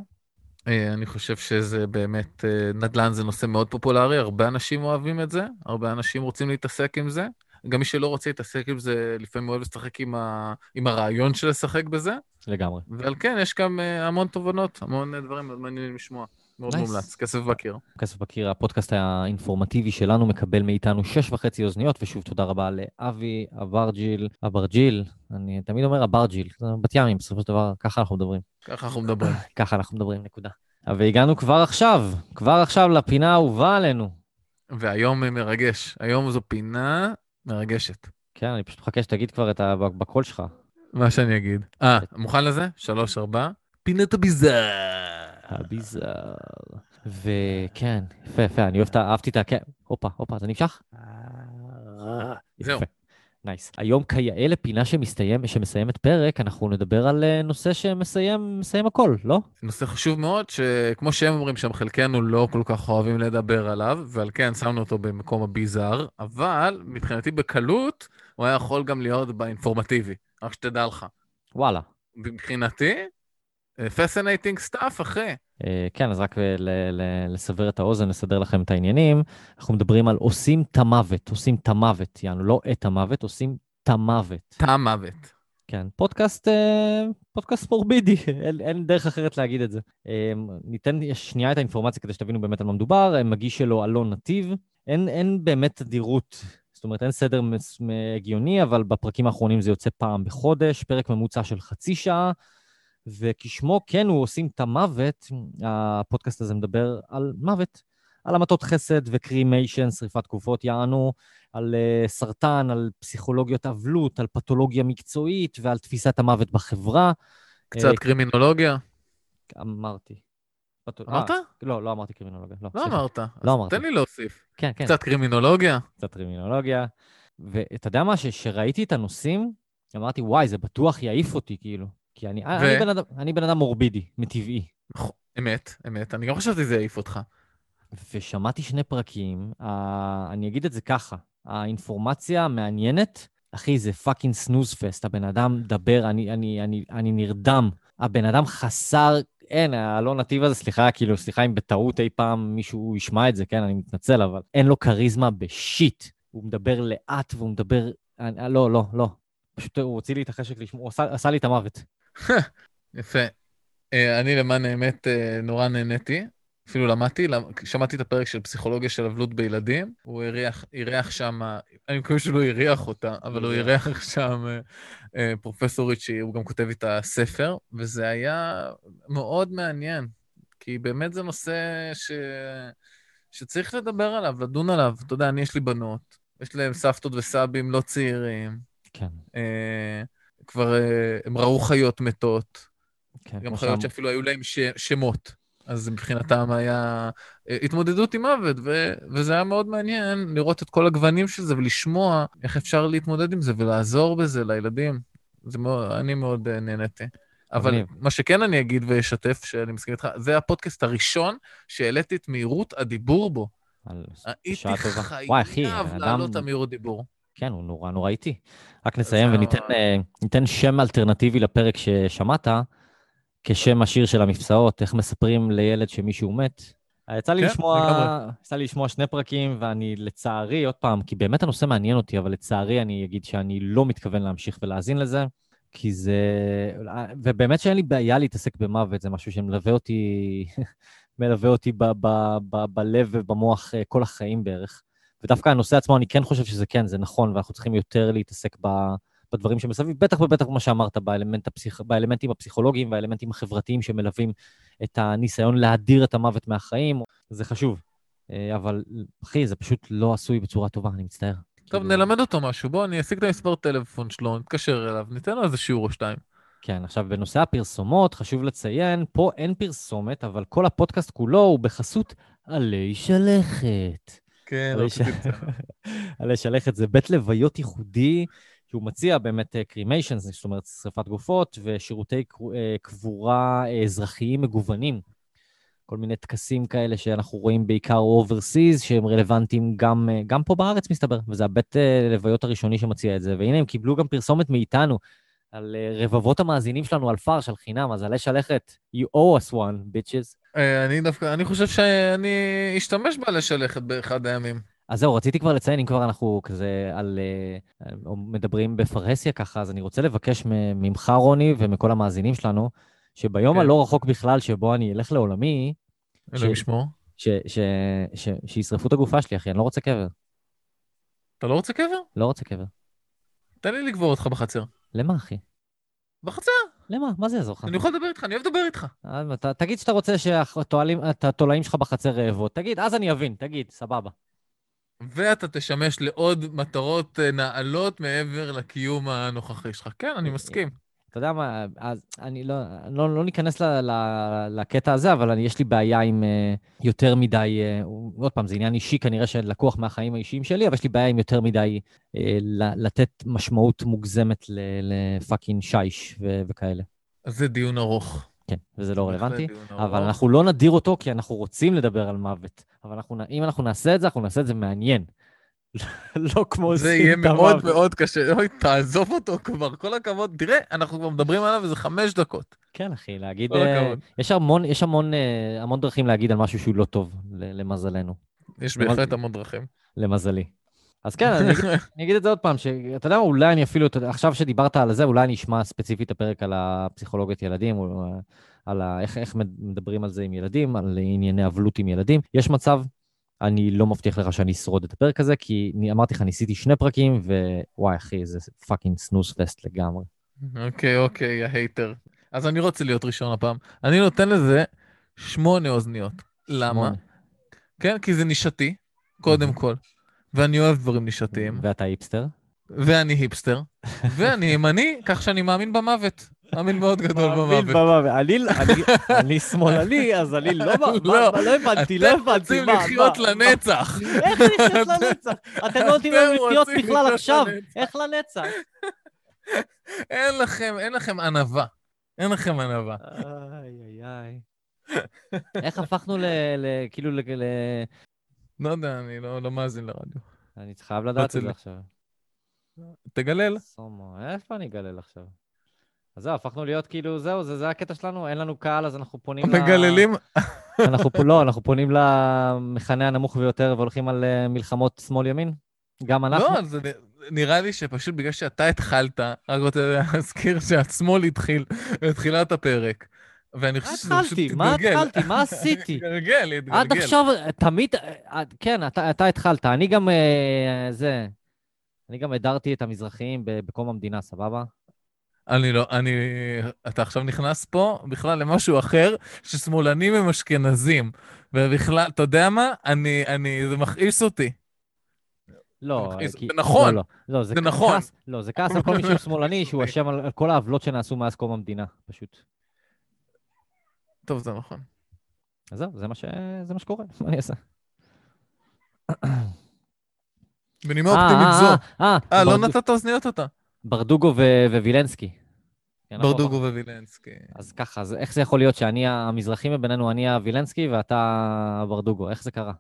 אה, אני חושב שזה באמת, אה, נדל"ן זה נושא מאוד פופולרי, הרבה אנשים אוהבים את זה, הרבה אנשים רוצים להתעסק עם זה. גם מי שלא רוצה להתעסק עם זה, לפעמים אוהב לשחק עם, ה... עם הרעיון של לשחק בזה. לגמרי. ועל כן, יש גם אה, המון תובנות, המון דברים מעניינים לשמוע. מאוד nice. מומלץ, כסף בקיר. כסף בקיר, הפודקאסט האינפורמטיבי שלנו מקבל מאיתנו שש וחצי אוזניות, ושוב תודה רבה לאבי אברג'יל, אברג'יל, אני תמיד אומר אברג'יל, בת ימים, בסופו של דבר, ככה אנחנו מדברים. ככה אנחנו מדברים. ככה אנחנו מדברים, נקודה. והגענו כבר עכשיו, כבר עכשיו לפינה האהובה עלינו. והיום מרגש, היום זו פינה מרגשת. כן, אני פשוט מחכה שתגיד כבר את ה... בקול שלך. מה שאני אגיד. אה, מוכן לזה? שלוש, ארבע. פינת הביזאר. הביזאר. וכן, יפה, יפה, אני אוהב את, אהבתי את ה... כן, הופה, הופה, זה נמשך? זהו. nice. היום כיאה לפינה שמסתיים, שמסיימת פרק, אנחנו נדבר על אה, נושא שמסיים מסיים הכל, לא? נושא חשוב מאוד, שכמו שהם אומרים שם, חלקנו לא כל כך אוהבים לדבר עליו, ועל כן שמנו אותו במקום ה bizarre, אבל מבחינתי בקלות, הוא היה יכול גם להיות ב informative, רק שתדע לך. וואלה. מבחינתי, fascinating stuff, אחי. אה, כן, אז רק לסבר את האוזן, לסדר לכם את העניינים. אנחנו מדברים על עושים את המוות, עושים את המוות, יענו, לא את המוות, עושים את המוות. את המוות. כן, פודקאסט, אה, פודקאסט מורבידי, אין, אין דרך אחרת להגיד את זה. אה, ניתן שנייה את האינפורמציה כדי שתבינו באמת על מה מדובר. מגיש שלו אלון נתיב. אין, אין באמת תדירות, זאת אומרת, אין סדר הגיוני, אבל בפרקים האחרונים זה יוצא פעם בחודש, פרק ממוצע של חצי שעה. וכשמו כן הוא עושים את המוות, הפודקאסט הזה מדבר על מוות, על המתות חסד וקרימיישן, שריפת גופות יענו, על uh, סרטן, על פסיכולוגיות אבלות, על פתולוגיה מקצועית ועל תפיסת המוות בחברה. קצת uh, קרימינולוגיה? אמרתי. אמרת? 아, לא, לא אמרתי קרימינולוגיה. לא, לא אמרת. לא אמרתי. תן לי להוסיף. כן, כן. קצת קרימינולוגיה? קצת קרימינולוגיה. ואתה יודע מה, שראיתי את הנושאים, אמרתי, וואי, זה בטוח יעיף אותי, כאילו. כי אני, ו... אני, בן אדם, אני בן אדם מורבידי, מטבעי. נכון, אמת, אמת. אני גם חשבתי שזה יעיף אותך. ושמעתי שני פרקים, uh, אני אגיד את זה ככה, האינפורמציה המעניינת, אחי, זה fucking snooze fest, הבן אדם מדבר, אני, אני, אני, אני נרדם. הבן אדם חסר, אין, הנרטיב הזה, סליחה, כאילו, סליחה אם בטעות אי פעם מישהו ישמע את זה, כן, אני מתנצל, אבל אין לו כריזמה ב shit. הוא מדבר לאט והוא מדבר... אני, לא, לא, לא. פשוט הוא הוציא לי את החשק לשמוע, הוא עשה, עשה לי את המוות. יפה. אה, אני למען האמת אה, נורא נהניתי. אפילו למדתי, למ- שמעתי את הפרק של פסיכולוגיה של אבלות בילדים, הוא אירח, אירח שם, אני מקווה שהוא לא אירח אותה, אבל הוא אירח שם אה, פרופסורית שהוא גם כותב איתה ספר, וזה היה מאוד מעניין, כי באמת זה נושא ש... שצריך לדבר עליו, לדון עליו. אתה יודע, אני, יש לי בנות, יש להם סבתות וסבים לא צעירים, כן, כבר אה, הם ראו חיות מתות, כן. גם חיות שאמר- שאפילו היו להם ש... שמות. אז מבחינתם היה אה, התמודדות עם מוות, ו... וזה היה מאוד מעניין לראות את כל הגוונים של זה ולשמוע איך אפשר להתמודד עם זה ולעזור בזה לילדים. זה מאוד, אני מאוד אה, נהניתי. אבל מגניב. מה שכן אני אגיד ואשתף, שאני מסכים איתך, זה הפודקאסט הראשון שהעליתי את מהירות הדיבור בו. על- הייתי. חייב להעלות את המהירות דיבור. כן, הוא נורא נורא איטי. רק נסיים וניתן אה, שם אלטרנטיבי לפרק ששמעת, כשם השיר של המבצעות, איך מספרים לילד שמישהו מת. אה, יצא לי כן, לשמוע. יצא לי לשמוע שני פרקים, ואני לצערי, עוד פעם, כי באמת הנושא מעניין אותי, אבל לצערי אני אגיד שאני לא מתכוון להמשיך ולהאזין לזה, כי זה... ובאמת שאין לי בעיה להתעסק במוות, זה משהו שמלווה אותי, מלווה אותי ב- ב- ב- בלב ובמוח אה, כל החיים בערך. ודווקא הנושא עצמו, אני כן חושב שזה כן, זה נכון, ואנחנו צריכים יותר להתעסק ב, בדברים שמסביב, בטח ובטח מה שאמרת, באלמנט הפסיכ... באלמנטים הפסיכולוגיים והאלמנטים החברתיים שמלווים את הניסיון להדיר את המוות מהחיים, זה חשוב. אה, אבל אחי, זה פשוט לא עשוי בצורה טובה, אני מצטער. טוב, כאילו- נלמד אותו משהו. בוא, אני אשיג את המספר טלפון שלו, נתקשר אליו, ניתן לו איזה שיעור או שתיים. כן, עכשיו בנושא הפרסומות, חשוב לציין, פה אין פרסומת, אבל כל הפודקאסט כולו הוא בחסות עלי שלכת. כן, עלי ש- עלי שלכת זה בית לוויות ייחודי, שהוא מציע באמת cremations, זאת אומרת שרפת גופות, ושירותי אה, קבורה אה, אזרחיים מגוונים. כל מיני טקסים כאלה שאנחנו רואים בעיקר overseas, שהם רלוונטיים גם, אה, גם פה בארץ, מסתבר, וזה הבית אה, לוויות הראשוני שמציע את זה. והנה, הם קיבלו גם פרסומת מאיתנו על אה, רבבות המאזינים שלנו על פרש, על חינם, אז עלי שלכת, you owe us one, bitches. אה, אני דווקא, אני חושב שאני אשתמש בה לשלכת באחד הימים. אז זהו, רציתי כבר לציין, אם כבר אנחנו כזה על... אה, או מדברים בפרהסיה ככה, אז אני רוצה לבקש ממך, רוני, ומכל המאזינים שלנו, שביום כן. הלא רחוק בכלל שבו אני אלך לעולמי, אלוהים ישמור. שישרפו את הגופה שלי, אחי, אני לא רוצה קבר. אתה לא רוצה קבר? לא רוצה קבר. תן לי לקבור אותך בחצר. למה, אחי? בחצר, למה? מה זה יעזור לך? אני יכול לדבר איתך, אני אוהב לדבר איתך. אה, אתה- תגיד שאתה רוצה שהתולעים שלך בחצר רעבות. תגיד, אז אני אבין, תגיד, סבבה. ואתה תשמש לעוד מטרות אה, נעלות מעבר לקיום הנוכחי שלך. כן, אני מסכים. אתה יודע מה, אז אני לא, לא, לא ניכנס ל, ל, לקטע הזה, אבל אני, יש לי בעיה עם uh, יותר מדי, uh, עוד פעם, זה עניין אישי כנראה שלקוח מהחיים האישיים שלי, אבל יש לי בעיה עם יותר מדי uh, לתת משמעות מוגזמת לפאקינג שיש ו- וכאלה. אז זה דיון ארוך. כן, וזה לא רלוונטי. אבל. אנחנו לא נדיר אותו כי אנחנו רוצים לדבר על מוות. אבל אנחנו, אם אנחנו נעשה את זה, אנחנו נעשה את זה מעניין. לא כמו זה יהיה מאוד. מאוד קשה. אוי, תעזוב אותו כבר, כל הכבוד. תראה, אנחנו כבר מדברים עליו איזה חמש דקות. כן, אחי, להגיד... אה. יש המון, יש המון, אה, המון דרכים להגיד על משהו שהוא לא טוב, למזלנו, יש בהחלט המון דרכים. למזלי. אז כן, אני אגיד, אני אגיד את זה עוד פעם, שאתה יודע מה, אולי אני אפילו, עכשיו שדיברת על זה, אולי אני אשמע ספציפית הפרק על הפסיכולוגיית ילדים, או אה, על ה, איך, איך מדברים על זה עם ילדים, על ענייני אבלות עם ילדים. יש מצב, אני לא מבטיח לך שאני אשרוד את הפרק הזה, כי אני, אמרתי לך, ניסיתי שני פרקים, ווואי, אחי, זה fucking snooze fest לגמרי. אוקיי, אוקיי, ההייטר. אז אני רוצה להיות ראשון הפעם. אני נותן לזה שמונה אוזניות. למה? שמונה. כן, כי זה נישתי, קודם כל. ואני אוהב דברים נישתיים. ואתה היפסטר? ואני היפסטר. ואני ימני, כך שאני מאמין במוות. מאמין מאוד גדול מאמין במוות. במוות. אני, שמאלני, אז אני לא... לא, לא הבנתי, לא אתם הבנתי. רוצים מה- לחיות לנצח. איך לחיות לנצח? אתם לא נותנים לנו אתם לחיות רוצים בכלל עכשיו. איך לנצח? אין לכם, אין לכם ענווה. אין לכם ענווה. איי, איי, איי. איך הפכנו ל... כאילו, ל... לא יודע, אני לא לא מאזין לרדיו. אני חייב לדעת את זה עכשיו. תגלל. איפה אני אגלל עכשיו? אז זהו, הפכנו להיות כאילו, זהו, זה זה הקטע שלנו, אין לנו קהל, אז אנחנו פונים ל... מגללים. אנחנו לא, אנחנו פונים למכנה הנמוך ביותר והולכים על אה, מלחמות שמאל-ימין. גם אנחנו. לא, זה נראה לי שפשוט בגלל שאתה התחלת, רק רוצה להזכיר שהשמאל התחיל בתחילת הפרק, ואני חושב שזה פשוט התחלתי? מה התגלגל. התחלתי? מה עשיתי? להתגלגל, להתגלגל. עד עכשיו, תמיד, אה, כן, אתה, אתה התחלת. אני גם, אה, זה, אני גם הדרתי את המזרחיים בקום המדינה, סבבה? אני לא, אני... אתה עכשיו נכנס פה בכלל למשהו אחר, ששמאלנים הם אשכנזים. ובכלל, אתה יודע מה? אני, אני, זה מכעיס אותי. לא. כי... זה נכון. לא, לא, לא, זה, זה נכון. כעס, לא, זה כעס על כל מי שהוא שמאלני, שהוא אשם על, על כל העוולות שנעשו מאז קום המדינה, פשוט. טוב, זה נכון. אז זהו, זה מה, ש... זה מה שקורה, מה אני אעשה? בנימה אופטימית זו. אה, אה, לא ברדו- נתת אוזניות אותה. ברדוגו ו- ווילנסקי. כן, אנחנו- ברדוגו ווילנסקי. אז ככה, אז איך זה יכול להיות שאני המזרחי מבינינו, אני הווילנסקי ואתה ברדוגו? איך זה קרה?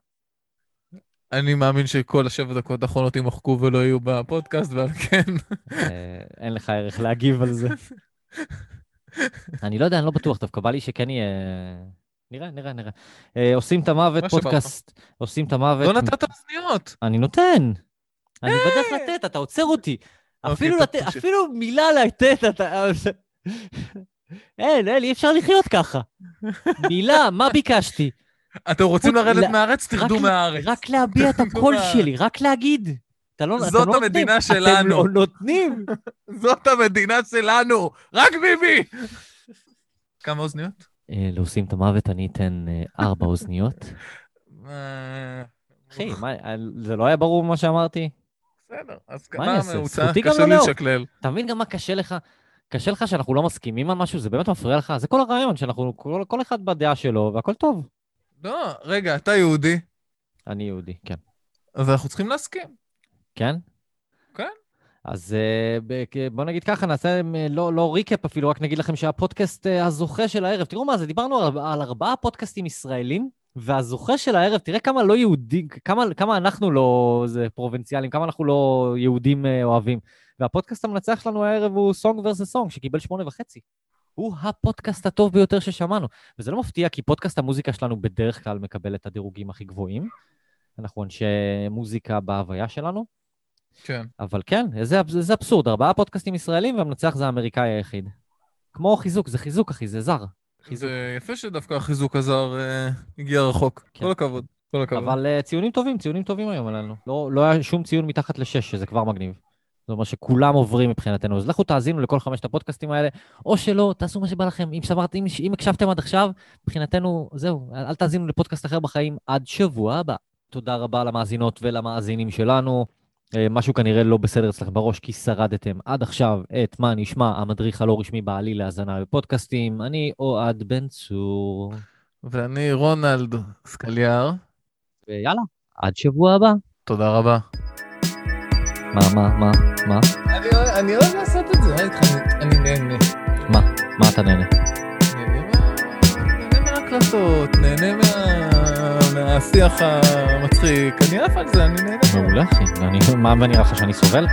אני מאמין שכל השבע דקות האחרונות יימחקו ולא יהיו בפודקאסט, ועל כן. אה, אין לך ערך להגיב על זה. אני לא יודע, אני לא בטוח, דווקא בא לי שכן יהיה... נראה, נראה, נראה. אה, עושים את המוות. פודקאסט, עושים את המוות. לא נתת אוזניות. אני נותן. אני בדרך לתת, אתה עוצר אותי. אוקיי, אפילו לתת. אפילו מילה לתת, אתה... אין, אין, אי אפשר לחיות ככה. מילה, מה ביקשתי? אתם רוצים לרדת מהארץ? רק תרדו ל- מהארץ. רק להביע את הקול? שלי, רק להגיד. אתה לא, אתם זאת לא נותנים. המדינה אתם שלנו. לא נותנים. זאת המדינה שלנו! רק ביבי! כמה אוזניות? אה, לעושים את המוות אני אתן אה, ארבע אוזניות. אה, אחי, מה, זה לא היה ברור מה שאמרתי? בסדר, אז מה? הממוצע? קשה לא לאהוב. לשקלל. אתה מבין גם מה קשה לך? קשה לך שאנחנו לא מסכימים על משהו? זה באמת מפריע לך? זה כל הרעיון, שאנחנו, כל, כל אחד בדעה שלו, והכל טוב. לא, רגע, אתה יהודי, אני יהודי, כן. אז אנחנו צריכים להסכים. כן? כן. אז אה, בוא נגיד ככה, נעשה אה, לא, לא ריקאפ אפילו, רק נגיד לכם שהפודקאסט אה, הזוכה של הערב, תראו מה זה, דיברנו על, על ארבעה פודקאסטים ישראלים, והזוכה של הערב, תראה כמה לא יהודים, כמה, כמה אנחנו לא זה, פרובינציאלים, כמה אנחנו לא יהודים אה, אוהבים. והפודקאסט המנצח שלנו הערב הוא סונג ורסס סונג, שקיבל שמונה וחצי. הוא הפודקאסט הטוב ביותר ששמענו. וזה לא מפתיע, כי פודקאסט המוזיקה שלנו בדרך כלל מקבל את הדירוגים הכי גבוהים. אנחנו אנשי מוזיקה בהוויה שלנו. כן. אבל כן, אב- איזה אבסורד, ארבעה פודקאסטים ישראלים והמנצח זה האמריקאי היחיד. כמו חיזוק, זה חיזוק, אחי, זה זר. חיזוק. זה יפה שדווקא החיזוק הזר אה, הגיע רחוק. כן. כל הכבוד. כל הכבוד. אבל uh, ציונים טובים, ציונים טובים היום עלינו. לא, לא היה שום ציון מתחת לשש, שזה כבר מגניב. זאת אומרת שכולם עוברים מבחינתנו. אז לכו תאזינו לכל חמשת הפודקאסטים האלה, או שלא, תעשו מה שבא לכם. אם, שמרת, אם, אם הקשבתם עד עכשיו, מבחינתנו, זהו, אל תאזינו לפודקאסט אחר בחיים עד שבוע הבא. תודה רבה למאזינות ולמאזינים שלנו. אה, משהו כנראה לא בסדר אצלכם בראש, כי שרדתם עד עכשיו את מה נשמע המדריך הלא רשמי בעלי להאזנה בפודקאסטים. אני אוהד בן צור, ואני רונלד סקליאר. ויאללה, עד שבוע הבא. תודה רבה. מה, מה, מה, מה? אני אוהב- לעשות את זה, איתך? אני- נהנה. מה? מה אתה נהנה? נהנה מההקלטות, נהנה מה- מהשיח המצחיק. אני עף על זה, אני נהנה. מעולה, אחי. מה, ונראה לך שאני סובל?